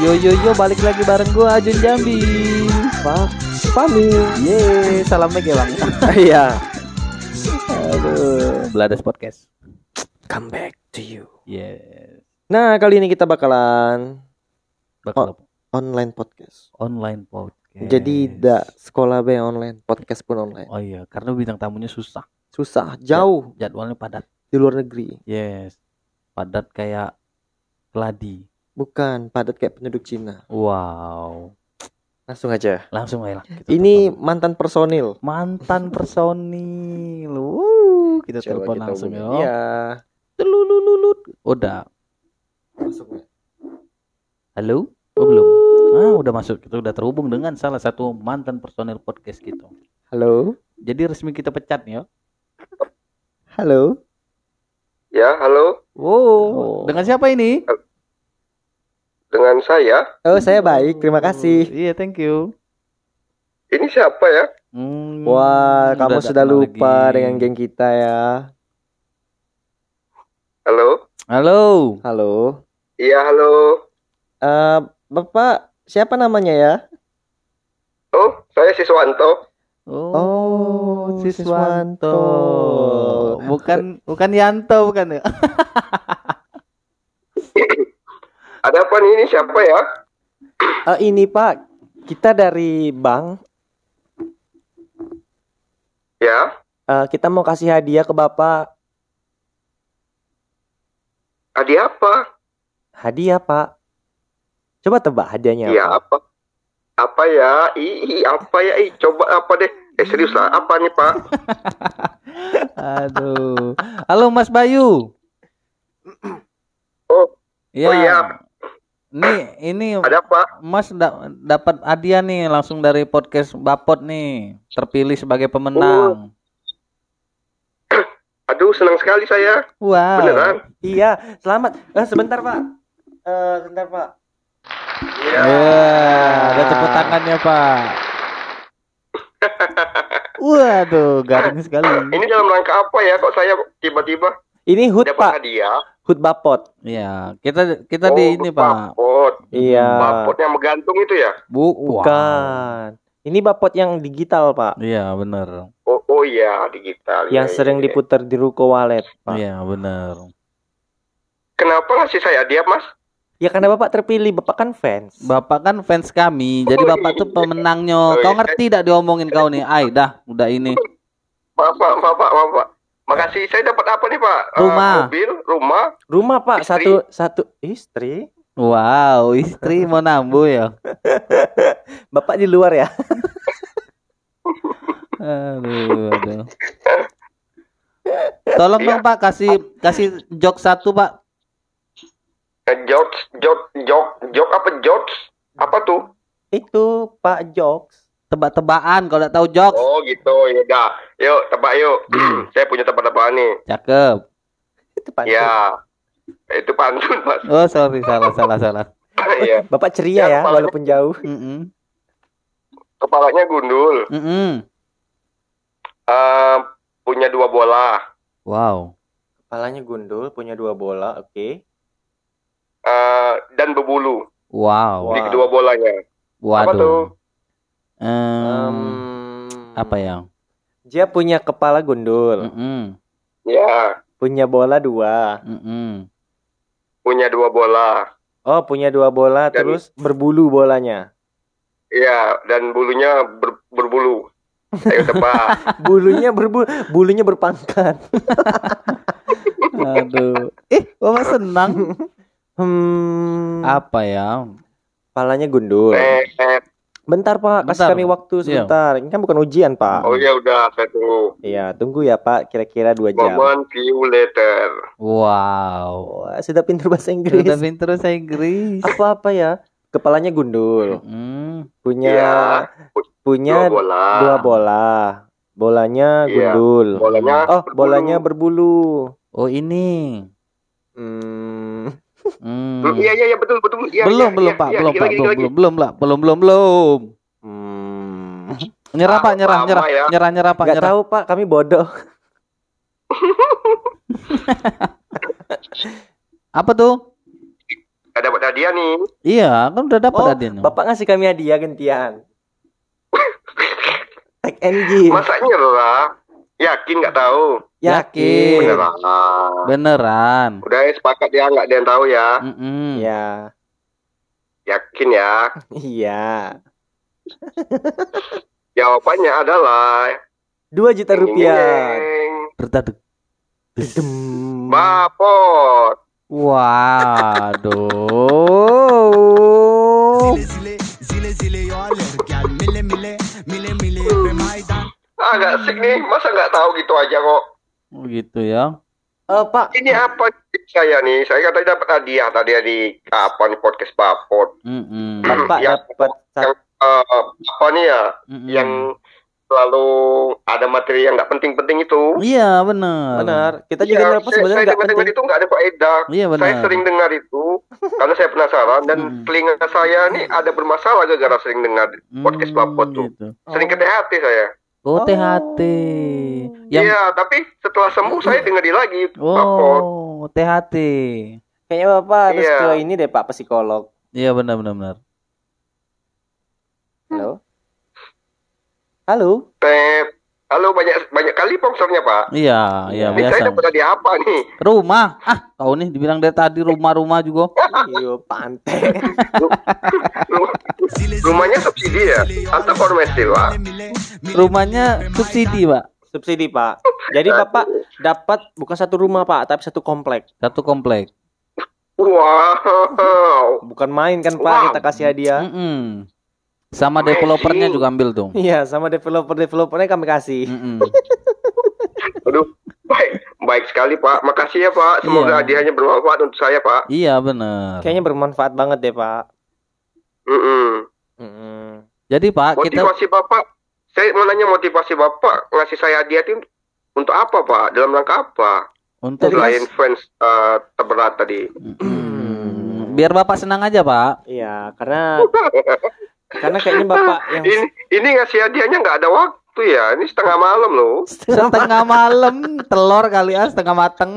Yo yo yo balik lagi bareng gua Ajun Jambi. Pak, Fami. Ye, salam ya bang. Iya. Aduh, Blades Podcast. Come back to you. Yes. Nah, kali ini kita bakalan Bakal online podcast. online podcast. Jadi tidak sekolah be online, podcast pun online. Oh iya, karena bintang tamunya susah. Susah, jauh Jadwalnya padat. di luar negeri. Yes. Padat kayak keladi. Bukan padat kayak penduduk Cina. Wow. Langsung aja. Langsung aja Ini telepon. mantan personil. mantan personil. Wuh, kita Coba telepon kita langsung ya. Iya. Telulululut. Udah. Masuk. Halo? Oh, belum. Ah, udah masuk. Kita udah terhubung dengan salah satu mantan personil podcast gitu. Halo. Jadi resmi kita pecat nih ya. Halo. Ya, halo. Wow. Oh. Dengan siapa ini? Dengan saya. Oh, saya baik. Terima kasih. Iya, thank you. Ini siapa ya? Hmm, Wah, kamu udah sudah lupa lagi. dengan geng kita ya. Halo. Halo. Halo. Iya, halo. Eh, Bapak siapa namanya ya? Oh, saya Siswanto. Oh, Oh, Siswanto. Siswanto. Bukan bukan Yanto bukan ya? Ada apa nih? Ini siapa ya? Eh, ini Pak, kita dari bank. Ya. Eh, kita mau kasih hadiah ke Bapak. Adi apa? Hadiah Pak. Coba tebak hadiahnya Iya, apa? apa? Apa ya? Ih, apa ya? Ih, coba apa deh? Eh, serius lah. Apa nih, Pak? Aduh. Halo Mas Bayu. Oh, Ya. Oh, iya. Nih, ini ada apa? Mas da- dapat hadiah nih langsung dari podcast Bapot nih, terpilih sebagai pemenang. Aduh, senang sekali saya. Wow. Beneran? Iya, selamat. Eh, sebentar Pak. Eh, sebentar Pak. Iya. Ya, ada tepuk tangannya, Pak. Waduh, garing sekali. Ini dalam rangka apa ya? Kok saya tiba-tiba Ini HUT dapat Pak, hadiah? HUT Bapot. Iya, kita kita Oh, di ini, Pak. Bapot. Iya. Bapot yang menggantung itu ya? Bu, Bukan. Ini Bapot yang digital Pak, Iya, bener. Oh, oh iya, digital. yang Iya, sering iya, iya. diputar di ruko walet Pak. Iya, bener. Kenapa ngasih saya hadiah, Mas? Ya karena Bapak terpilih, Bapak kan fans. Bapak kan fans kami, jadi Bapak tuh pemenangnya. Kau ngerti tidak diomongin kau nih? Ay, dah, udah ini. Maaf, Pak, maaf, Pak, maaf, Pak. Makasih. Saya dapat apa nih, Pak? Eh, Rumah. mobil, rumah. Rumah Pak, Istri. satu satu istri. Wow, istri mau nambu ya. Bapak di luar ya. Aduh, aduh. Tolong dong Pak kasih kasih jok satu Pak. Eh, George, George, George, George apa George? Apa tuh? Itu Pak Jokes. Tebak-tebakan kalau nggak tahu jok. Oh gitu, ya udah. Yuk, tebak yuk. Hmm. Saya punya tebak-tebakan nih. Cakep. Itu Pak. Ya. Itu pantun, Mas. Oh sorry salah salah salah. Iya. Bapak ceria ya, Ya, walaupun jauh. Mm-mm. Kepalanya gundul. Mm-mm. Eh, punya dua bola. Wow. Kepalanya gundul, punya dua bola, oke. Eh, dan berbulu Wow. di kedua bolanya. Apa tuh? Em, apa ya? Dia punya kepala gundul, Mm-mm. Ya, punya bola dua. Mm-mm. punya dua bola. Oh, punya dua bola, Dan- terus berbulu bolanya. Iya, dan bulunya ber- berbulu. Ayo tebak. Bulunya berbulu, bulunya berpangkat. Aduh. Eh, Bapak senang. Hmm, apa ya? kepalanya gundul. eh, eh. Bentar Pak, kasih Bentar. kami waktu Iya. sebentar. Ini kan bukan ujian Pak. Oh ya udah, saya tunggu. Iya, tunggu ya Pak, kira-kira dua jam. Moment you later. Wow. Wah, sudah pintar bahasa Inggris. Sudah pinter bahasa Inggris. Apa-apa ya? Kepalanya gundul, Hmm. punya Iya, punya dua bola. dua bola. Bolanya Iya. gundul. Bolanya Oh, berbulu. bolanya berbulu. Oh ini. Hmm. Hmm. Hmm, Iya iya iya betul betul. Iya, belum iya, belum iya, pak iya, belum dikit pak lagi, belum belum belum lah belum belum belum Hmm. nyerah pak nyerah nyerah ya. nyerah nyerah pak Gak nyerah tahu Pak, kami bodoh. apa tuh Ada dapat hadiah nih. Iya, kan udah dapat Oh, hadiahnya. Bapak ngasih kami hadiah gantian. Tech NG. Masa nyerah? Yakin nggak tahu? Yakin. Beneran. Beneran. Udah ya, sepakat ya nggak ada yang tahu ya. Mm-mm. Iya. Yakin ya. Iya. Jawabannya adalah 2 juta rupiah. Dem. Bapot. Waduh. Nggak asik nih. Masa nggak tahu gitu aja kok. Oh, gitu ya. Eh, Pak, Ini apa saya nih? Saya tadi dapat hadiah tadi di apa nih podcast Bapot. Mm-mm. Bapak Yang- dapat Yang eh, apa nih ya? Mm-mm. Yang selalu ada materi yang nggak penting-penting itu. Iya, benar. benar. Kita juga Iya, kenapa saya, sebenarnya saya nggak penting. itu nggak ada faedah. Iya, benar. Saya sering dengar itu karena saya penasaran dan Hmm. telinga saya nih ada bermasalah gara-gara sering dengar podcast Hmm, Bapot tuh. gitu. Sering ke THT saya. Oh, THT. Yang Iya, tapi setelah sembuh saya dengar dia lagi. Oh, THT. Kayaknya Bapak harus Iya. ke ini deh Pak psikolog. Iya, benar benar benar. Halo. Halo. Pep. Halo banyak banyak kali sponsornya Pak. Iya, iya Ini saya biasa. dapat hadiah apa nih? Rumah. Ah, kau nih dibilang dari tadi rumah-rumah juga. Iyo, pantai. Rumahnya subsidi ya? Atau komersil Pak? Rumahnya subsidi, Pak. Subsidi Pak. Jadi Bapak dapat bukan satu rumah Pak, tapi satu komplek. Satu komplek. Wow. Bukan main kan Pak, Wow. kita kasih hadiah. Mm-mm. Sama developernya juga ambil tuh. Iya, sama developer-developernya kami kasih. Mm-mm. Aduh, baik baik sekali Pak. Makasih ya Pak. Semoga Iya. hadiahnya bermanfaat untuk saya Pak. Iya, benar. Kayaknya bermanfaat banget deh Pak. Mm-mm. Mm-mm. Jadi, Pak, kita Motivasi Bapak, saya mau nanya motivasi Bapak ngasih saya hadiah itu untuk apa Pak? Dalam rangka apa? untuk Selain fans eh, terberat tadi. Biar Bapak senang aja, Pak. Iya, karena karena kayaknya Bapak yang Ini ini ngasih hadiahnya nggak ada waktu ya. Ini setengah malam loh. Setengah malam telur kali ya, setengah mateng.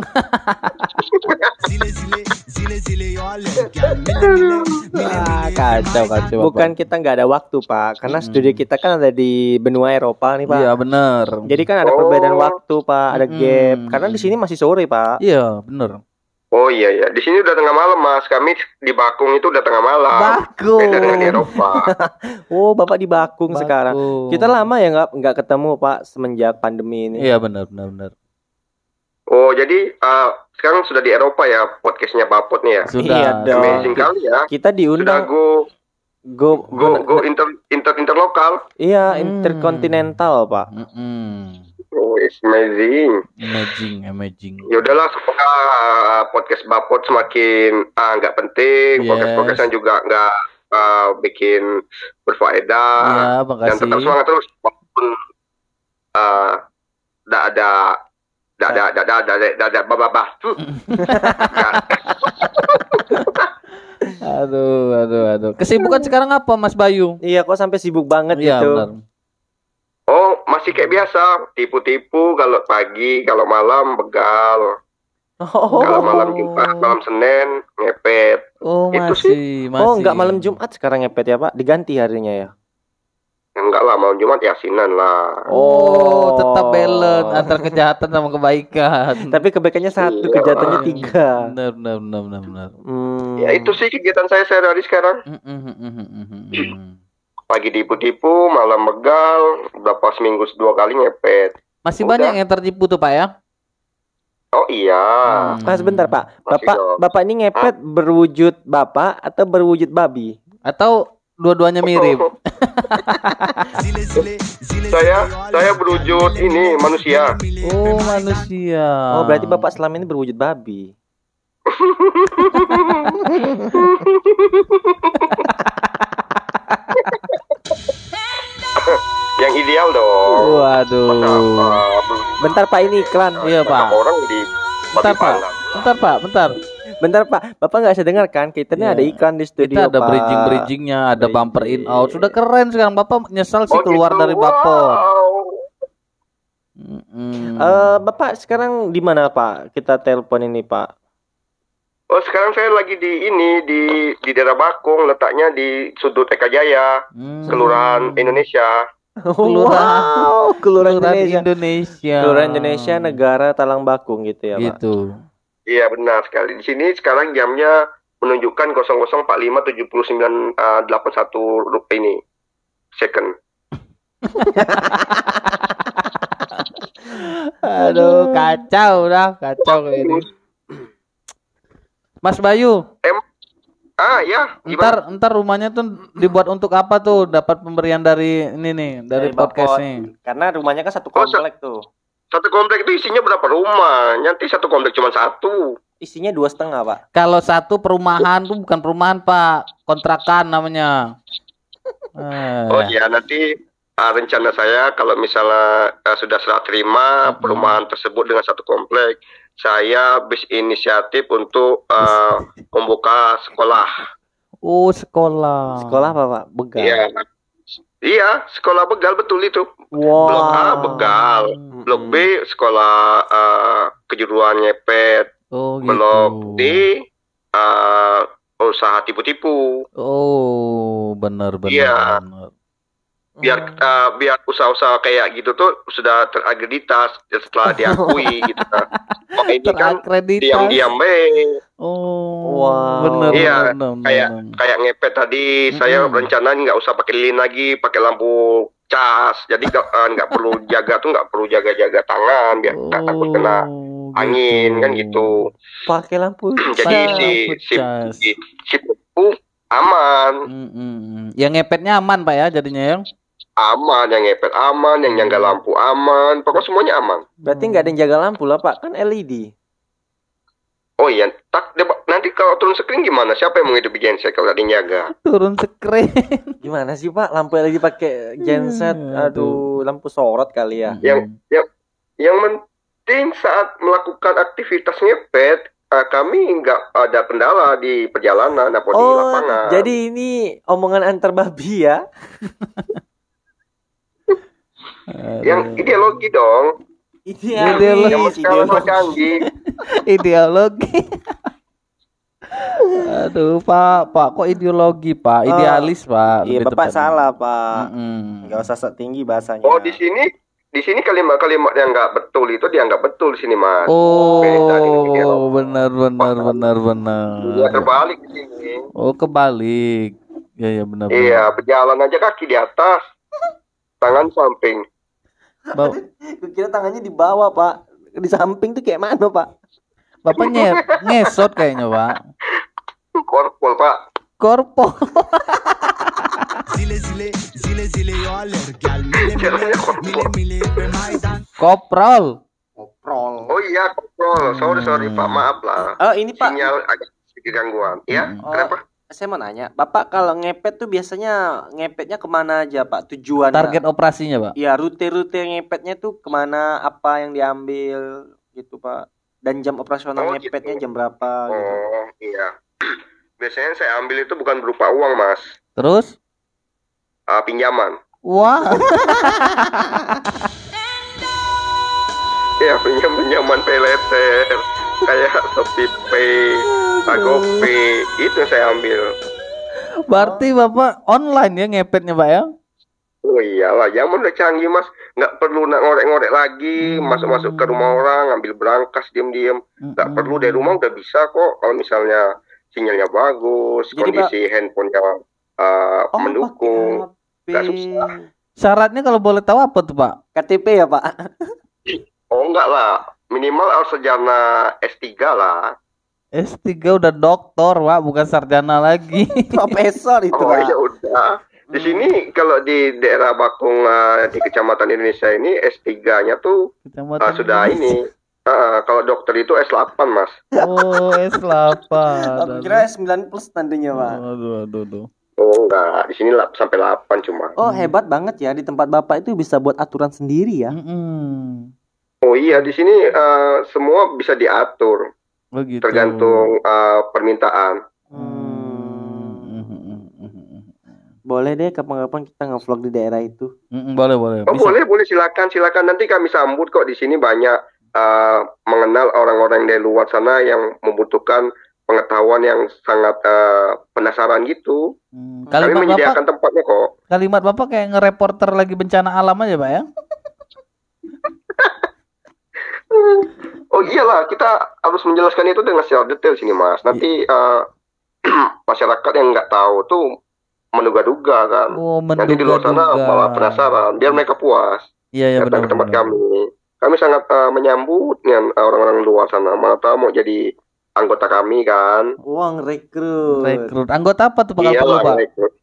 Ah, kacau, kacau, Bapak. bukan kita nggak ada waktu Pak, karena studio kita kan ada di benua Eropa nih Pak. Iya, bener. Jadi kan ada perbedaan Oh. waktu Pak, ada gap. Karena di sini masih sore Pak. Iya, bener. Oh iya iya. Di sini udah tengah malam Mas. Kami di Bakung itu udah tengah malam. Bakung. Beda dengan di Eropa. Oh, Bapak di Bakung sekarang. Bakung. Kita lama ya nggak nggak ketemu Pak semenjak pandemi ini. Iya, bener, bener, bener. Oh jadi eh, sekarang sudah di Eropa ya podcastnya Bapot nih ya. Sudah. Iya dong. Amazing kali ya. Kita Sudah diundang go go, go go inter inter interlokal. Iya, Hmm. interkontinental Pak. Mm-mm. Oh, it's amazing. Amazing, amazing. Ya udahlah semoga uh, podcast Bapot semakin uh, nggak penting, Yes. podcast podcastan juga nggak uh, bikin berfaedah Iya, dan makasih. tetap semangat terus walaupun uh, nggak ada nggak ada nggak ada nggak ada nggak ada bababah tuh. Aduh, aduh, aduh. Kesibukan sekarang apa, Mas Bayu? Iya, kok sampai sibuk banget Iya, gitu. benar. Oh masih kayak biasa tipu-tipu kalau pagi kalau malam begal Oh, kalau malam Jumat malam Senin ngepet Oh, Itu masih, masih. oh, nggak malam Jumat sekarang ngepet ya Pak? Diganti harinya ya. enggak lah malam Jumat yasinan lah Oh, tetap balance antara kejahatan sama kebaikan. Tapi kebaikannya satu, Iya. kejahatannya tiga. Benar, benar, benar, benar, benar. Hmm. ya itu sih kegiatan saya sehari-hari sekarang mm. Pagi tipu-tipu, malam begal, berapa seminggu dua kali ngepet. Masih Udah. banyak yang tertipu tuh, Pak ya? Oh iya. Hmm. Ah, sebentar Pak. Masih Bapak dong. Bapak ini ngepet berwujud bapak atau berwujud babi? Atau dua-duanya mirip? saya saya berwujud ini manusia. Oh, manusia. Oh, berarti Bapak selama ini berwujud babi. Yang ideal dong. Waduh. Masa, Bentar Pak ini iklan. Iya, Pak. Orang di Bentar, Pak. Bentar, Pak, bentar. Bentar Pak, Bapak nggak bisa dengar kan? Kita ini Iya. ada iklan di studio Kita ada Pak. bridging-bridgingnya, ada Bridging. bumper in out. Sudah keren sekarang. Bapak nyesal sih Oh, keluar gitu. dari Bapot. Wow. Eh, Bapak sekarang di mana Pak? Kita telepon ini Pak. Oh sekarang saya lagi di ini di di daerah Bakung letaknya di sudut Eka Jaya Hmm. Kelurahan Indonesia. Kelurahan- Wow, kelurahan Kelurahan Indonesia. Indonesia. Kelurahan Indonesia Negara Talang Bakung gitu ya, Pak. Gitu. Iya benar sekali. Di sini sekarang jamnya menunjukkan 00457981 uh, ini second. Aduh, kacau dah, kacau ini. Mas Bayu, Ah ya, gimana? ntar ntar rumahnya tuh dibuat untuk apa tuh? Dapat pemberian dari ini nih, dari, Dari podcast Bapot. nih. Karena rumahnya kan satu Oh, komplek tuh. Satu komplek itu isinya berapa rumah? Nanti satu komplek cuma satu. Isinya dua setengah, Pak. Kalau satu perumahan tuh bukan perumahan Pak, kontrakan namanya. Eh, Oh ya nanti uh, rencana saya kalau misalnya uh, sudah serah terima perumahan tersebut dengan satu komplek, saya inisiatif untuk uh, membuka sekolah. Oh sekolah. Sekolah apa, Pak? Begal. Iya. Iya, sekolah begal betul itu. Wow. Blok A begal, blok B sekolah uh, kejuruan nyepet, Oh gitu. blok D uh, usaha tipu-tipu. Oh benar benar. Iya. benar. Biar uh, biar usaha-usaha kayak gitu tuh sudah terakreditas setelah diakui gitu kan. Oh ini kan diam-diam be Oh. Wow. Benar Iya, benar, benar, kayak benar. kayak ngepet tadi saya Mm-mm. rencana nggak usah pakai lilin lagi pakai lampu cas jadi nggak uh, nggak perlu jaga tuh nggak perlu jaga-jaga tangan biar nggak takut kena Oh, angin kan gitu Pakai lampu. jadi Cas, si si si, si pupuk aman Mm, mm, mm. Yang ngepetnya aman Pak ya jadinya ya. Aman yang ngepet aman yang nyangga lampu aman pokoknya semuanya aman Berarti nggak ada yang jaga lampu lah, Pak. Kan LED. Oh iya, tak dia- nanti kalau turun screen gimana? Siapa yang mau hidup genset kalau ada yang jaga? Turun screen. Gimana sih, Pak? Lampu LED pakai genset. Hmm, Aduh, lampu sorot kali ya. Yang yang yang penting saat melakukan aktivitas ngepet, eh, kami nggak ada kendala di perjalanan atau di Oh, lapangan. jadi ini omongan antar babi ya? yang ideologi dong, Ideologi. yang sekarang so canggih. ideologi. Aduh, Pak, Pak, kok ideologi, Pak? Idealis, Pak. Iya, lebih Bapak tepatnya. salah, Pak. Mm-mm. Nggak usah sok tinggi bahasanya. Oh di sini di sini kalimat-kalimat yang nggak betul itu dianggap betul di sini mas. Oh, ideologi. benar, benar, benar, benar. Iya terbalik di sini. Oh, kebalik. Ya, ya, benar. benar. Iya berjalan aja kaki di atas, tangan samping. Bau. Kira tangannya di bawah, Pak. Di samping tuh kayak mana, Pak? Bapak nge ngesot kayaknya, Pak. Korpol, Pak. Korpol. Koprol. Koprol. Oh iya, koprol. Sorry, sorry, Pak. Hmm. Maaf lah. Oh, ini Pak. Sinyal agak sedikit gangguan. Ya, oh. kenapa? Saya mau nanya, Bapak kalau ngepet tuh biasanya ngepetnya ke mana aja, Pak? Tujuan Target operasinya, Pak. Ya, rute-rute ngepetnya tuh ke mana, apa yang diambil gitu, Pak. Dan jam operasional Oh, ngepetnya gitu. jam berapa gitu. Oh iya. Biasanya saya ambil itu bukan berupa uang mas, Terus? Ah, pinjaman. Wah. Ya pinjam pinjaman peleter kayak Shopee Pay, GoPay itu yang saya ambil. Berarti Bapak online ya ngepetnya, Pak ya? Oh iyalah, zaman udah canggih mas, nggak perlu nak ngorek-ngorek lagi, Hmm. masuk-masuk ke rumah orang, ambil berangkas diem-diem, nggak Mm-mm. perlu dari rumah udah bisa kok. Kalau misalnya sinyalnya bagus, Jadi, kondisi handphonenya uh, Oh, mendukung, nggak susah. Syaratnya kalau boleh tahu apa tuh, Pak? KTP ya, Pak? Oh enggak lah, minimal harus sarjana S3 lah. S3 udah doktor, Pak, bukan sarjana lagi. Profesor itu, Oh Pak. ya udah. Di Hmm. sini kalau di daerah Bakung uh, di kecamatan Indonesia ini S3-nya tuh Kecamatan uh, sudah Indonesia. ini. Uh, kalau dokter itu S8 mas. Oh, S8. Aku kira 9 plus nantinya, Pak. Aduh, aduh, aduh. Oh enggak, di sini lap- sampai 8 cuma. Oh, hebat banget ya di tempat Bapak itu bisa buat aturan sendiri ya. Mm-mm. Oh iya, di sini uh, semua bisa diatur Oh, gitu. tergantung uh, permintaan. Mm-mm. Boleh deh kapan-kapan kita nge-vlog di daerah itu. Mm-mm, Boleh, boleh. Oh Bisa. boleh, boleh silakan, silakan nanti kami sambut kok di sini banyak uh, mengenal orang-orang dari luar sana yang membutuhkan pengetahuan yang sangat eh, penasaran gitu. Hmm, Kami Kalimat Bapak, menyediakan tempatnya kok. kalimat Bapak kayak ngereporter lagi bencana alam aja, Pak ya? Oh iyalah, kita harus menjelaskan itu dengan secara detail sini mas. Nanti eh, masyarakat yang nggak tahu tuh menduga-duga kan. Oh, Nanti di luar sana malah penasaran, biar mereka puas Iya, iya datang benar. ke tempat benar. kami. Kami sangat eh, menyambut dengan eh, orang-orang luar sana. Mana tahu mau jadi anggota kami kan. Uang rekrut. Rekrut. Anggota apa tuh Pak perlu, Iyalah, Pak? rekrut.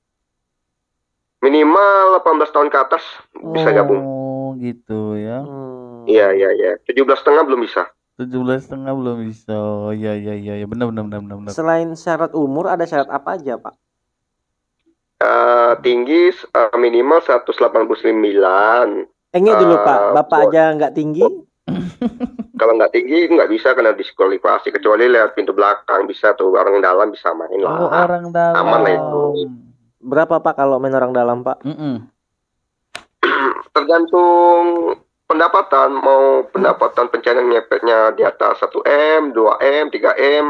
Minimal 18 tahun ke atas bisa gabung. Oh, gitu ya. Hmm. Iya, iya, iya. 17 setengah belum bisa. 17 setengah belum bisa. Oh, iya, iya, iya, iya. Benar, benar, benar, benar. benar. Selain syarat umur ada syarat apa aja, Pak? Eh, tinggi eh, minimal 189. Enggak dulu, Eh, Pak. Bapak buat- aja nggak tinggi? Kalau nggak tinggi nggak bisa karena diskualifikasi kecuali lewat pintu belakang bisa tuh orang dalam bisa main Oh, lah. orang dalam. Aman lah itu. Berapa, Pak, kalau main orang dalam, Pak? Mm-mm. Tergantung pendapatan mau pendapatan pencarian ngepetnya di atas 1 m, 2 m, 3 m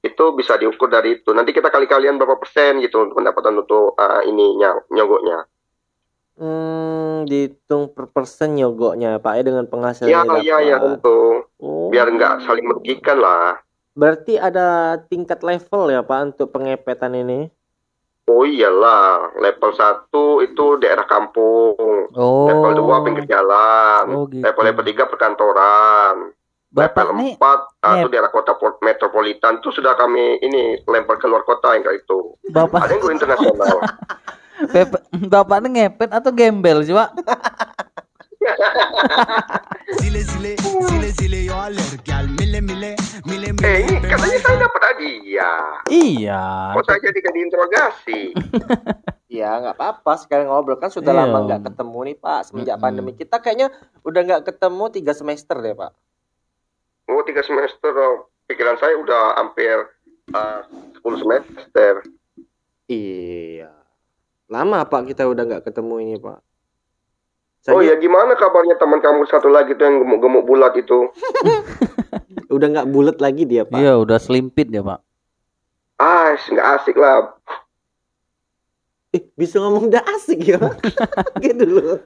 itu bisa diukur dari itu. Nanti kita kali-kalian berapa persen gitu untuk pendapatan untuk uh, ininya nyogoknya. Hmm, dihitung per persen nyogoknya, Pak, ya dengan penghasilan Iya, iya, iya tentu. Oh. Biar nggak saling merugikan lah. Berarti ada tingkat level ya, Pak, untuk pengepetan ini? Oh iyalah, level 1 itu daerah kampung. Oh. Level 2 pinggir jalan. Oh, gitu. Level level 3 perkantoran. Bapak level nih 4 uh, itu ngep- daerah kota po- metropolitan itu sudah kami ini lempar keluar kota yang kayak itu. Bapak Ada yang go internasional. Bapak nih ngepet atau gembel sih, Pak? Zile zile zile zile yo alergal Mille mille mille mille eh ini katanya hadiah. Iya. Kok saya jadi kayak diinterogasi? Ya, nggak apa-apa. Sekarang ngobrol kan sudah Iya. lama nggak ketemu nih, Pak. Semenjak Mm-mm. pandemi kita kayaknya udah nggak ketemu tiga semester deh, Pak. Oh tiga semester, oh. pikiran saya udah hampir uh, 10 semester. Iya. Lama, Pak, kita udah nggak ketemu ini, Pak. Oh Saya ya gimana kabarnya teman kamu satu lagi tuh yang gemuk-gemuk bulat itu? udah nggak bulat lagi dia, Pak. Iya, udah selimpit ya, Pak. Ah, nggak asik lah. Eh, bisa ngomong udah asik ya, gitu loh.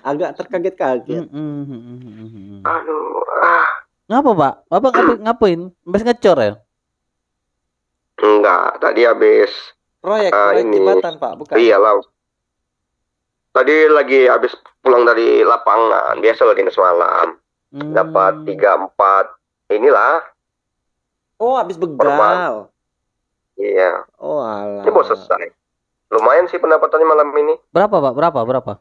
Agak terkaget-kaget. Mm-mm. Aduh, ah. Ngapa, Pak? Bapak ngapain? ngapain? Habis ngecor ya? Enggak, tadi habis Proyek, Ah, proyek ini. jembatan, Pak, bukan? Iyalah. Tadi lagi habis pulang dari lapangan, biasa lah dinas malam. Hmm. Dapat tiga empat inilah. Oh, habis begal. Iya, Oh, alah. ini baru selesai. Lumayan sih pendapatannya malam ini. Berapa, Pak? Berapa? Berapa?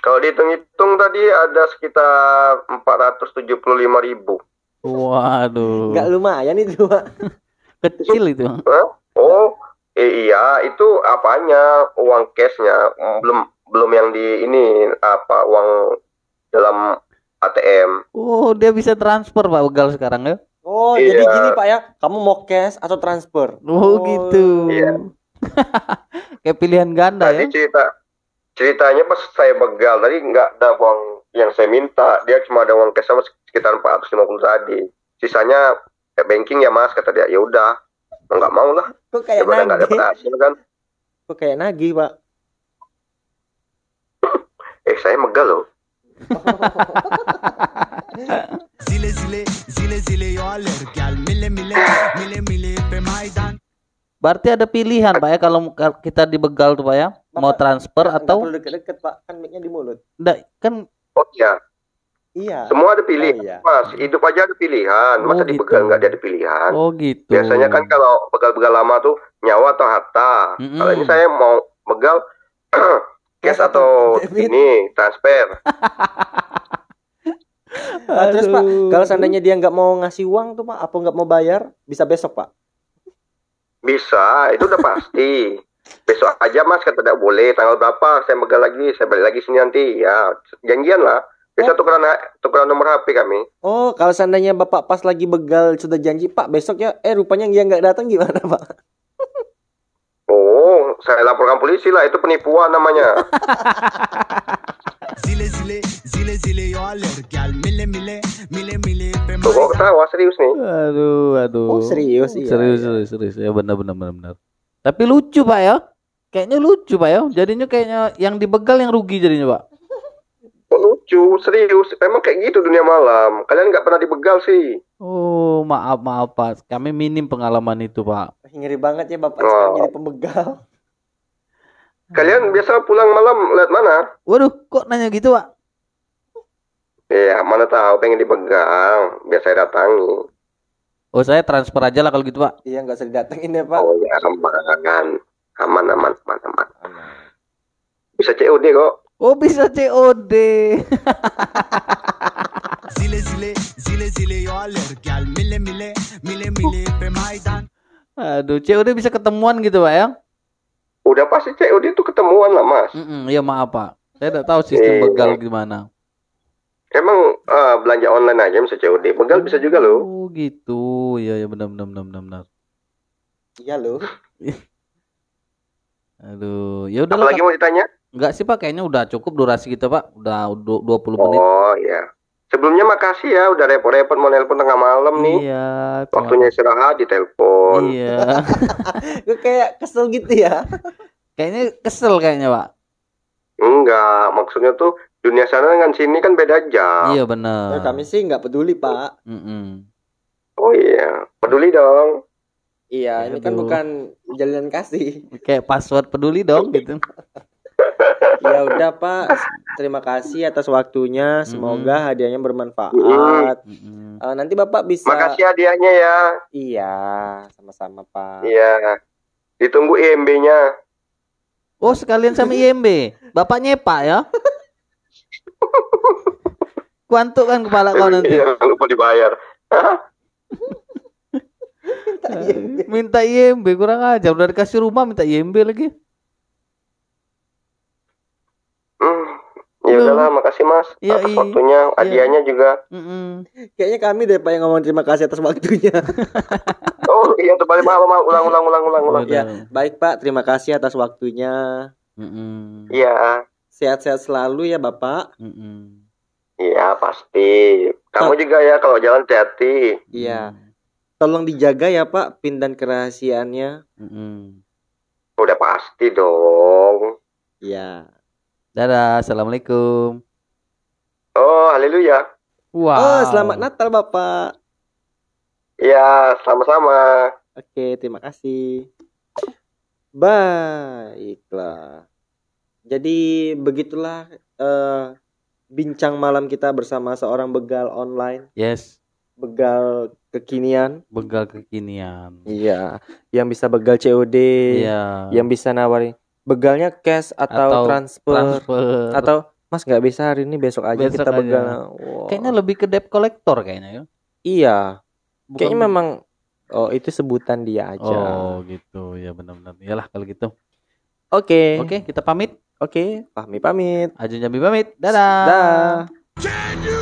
Kalau dihitung-hitung tadi ada sekitar 475 ribu. Waduh. Nggak lumayan itu, Pak. Kecil itu. Hah? Oh, eh, iya itu apanya uang cashnya belum belum yang di ini apa uang dalam ATM. Oh, dia bisa transfer, Pak, begal sekarang ya? Oh, Iya. jadi gini, Pak ya. Kamu mau cash atau transfer? Oh, gitu. Iya. Kayak pilihan ganda Tadi ya? cerita ceritanya pas saya begal tadi nggak ada uang yang saya minta dia cuma ada uang cash sama sekitar 450 tadi sisanya kayak banking ya mas kata dia ya udah nggak mau lah Kok kayak daripada nggak nagih? dapat hasil kan Kok kayak nagih, Pak? eh saya megal loh Zile zile zile zile yo alergal Mille mille mille mille pe maidan Berarti ada pilihan, Pak ya, kalau kita dibegal tuh, Pak ya? Mau Bapak, transfer Nggak- nggak atau perlu deket-deket, Pak. Kan mic-nya di mulut. enggak kan oh iya Iya. semua ada pilihan Oh, iya. mas hidup aja ada pilihan masa Oh, dibegal gitu. nggak ada pilihan oh gitu. biasanya kan kalau begal-begal lama tuh nyawa atau harta Mm-mm. kalau ini saya mau begal cash atau ini transfer Ah, terus Pak, kalau seandainya dia nggak mau ngasih uang tuh Pak, apa nggak mau bayar, bisa besok Pak. Bisa, itu udah pasti. Besok aja mas, kata tidak boleh. Tanggal berapa? Saya megang lagi, saya balik lagi sini nanti. Ya, janjian lah. Bisa tukeran tukeran nomor HP kami. Oh, kalau seandainya Bapak pas lagi begal sudah janji Pak, besok ya, eh rupanya dia nggak datang gimana Pak? Saya laporkan polisi lah. Itu penipuan namanya. Zile zile, zile zile yo alert gal Mile mile, mile mile pe Tuh kok ketawa serius nih. Aduh, aduh. Oh, serius, iya, Serius, iya. serius, serius. Ya benar benar benar benar. Tapi lucu, Pak ya. Kayaknya lucu, Pak ya. Jadinya kayaknya yang dibegal yang rugi jadinya, Pak. Lucu, serius. Emang kayak gitu dunia malam. Kalian nggak pernah dibegal sih. Oh, maaf, maaf, Pak. Kami minim pengalaman itu, Pak. Ngeri banget ya bapak Oh. sekarang jadi pembegal. Kalian biasa pulang malam lihat mana? Waduh, kok nanya gitu, Pak? Iya, mana tahu pengen dibegal. Biar saya datangi. Oh, saya transfer aja lah kalau gitu, Pak. Iya nggak usah didatengin ya pak. Oh ya, aman. Aman, aman, aman, aman. Bisa COD kok. Oh, bisa COD. Zile zile, zile zile yo alert gal Mile mile, mile mile pe Maidan Aduh, COD bisa ketemuan gitu, Pak ya? Udah pasti COD itu ketemuan lah, Mas. Mm iya, maaf, Pak. Saya tidak tahu sistem Iya. begal gimana. Emang eh, belanja online aja bisa COD. Begal bisa juga loh. Oh, gitu. Iya, ya benar benar benar benar benar. Iya loh. Aduh, ya udahlah. Apalagi mau ditanya? Enggak sih, Pak. Kayaknya udah cukup durasi kita, Pak. Udah du- 20 menit. Oh iya. Sebelumnya makasih ya udah repot-repot mau nelpon tengah malam nih. Iya. Waktunya istirahat ditelepon. Iya. Gue kayak kesel gitu ya. kayaknya kesel kayaknya, Pak. Enggak, maksudnya tuh dunia sana dengan sini kan beda jam. Iya benar. Ya, kami sih nggak peduli pak. Mm-mm. Oh iya, peduli dong. Iya, ini kan bukan jalinan kasih. Kayak password peduli dong gitu. Ya udah Pak, terima kasih atas waktunya. Semoga hadiahnya bermanfaat. Mm-mm. Eh, nanti Bapak bisa Makasih hadiahnya ya. Iya, sama-sama Pak. Iya. Ditunggu IMB-nya. Oh, sekalian sama IMB. Bapaknya Pak ya. Kuantuk kan kepala kau nanti. Iya, lupa dibayar. Minta IMB kurang aja. Udah dikasih rumah minta IMB lagi. Hmm. Ya udahlah, makasih Mas Iya, atas iya. waktunya. Hadiahnya juga. Mm-mm. Kayaknya kami deh Pak yang ngomong terima kasih atas waktunya. Oh iya, terbalik maaf, maaf, ulang, ulang, ulang, ulang, ulang. Udah. ya, baik Pak, terima kasih atas waktunya. Iya, Sehat-sehat selalu ya Bapak. Iya pasti. Kamu juga ya kalau jalan hati-hati. Iya. Tolong dijaga ya Pak pin dan kerahasiaannya. Mm-mm. Udah pasti dong. Iya. Dadah, assalamualaikum. Oh, haleluya. Wow. Oh, selamat Natal Bapak. Iya, sama-sama. Oke, terima kasih. Baiklah. Jadi begitulah eh, bincang malam kita bersama seorang begal online, Yes, begal kekinian. begal kekinian. Iya, yang bisa begal COD, Iya. yang bisa nawarin begalnya cash atau, Atau transfer, Transfer. atau Mas nggak bisa hari ini besok aja Besok kita aja. begal. Wow. Kayaknya lebih ke debt collector kayaknya ya. Iya, Bukan- kayaknya memang oh itu sebutan dia aja. Oh, gitu. Ya benar-benar. Iyalah kalau gitu. Oke. Oke, kita pamit. Oke, Fahmi pamit. Ajun Jambi pamit. Dadah. Dah. Can you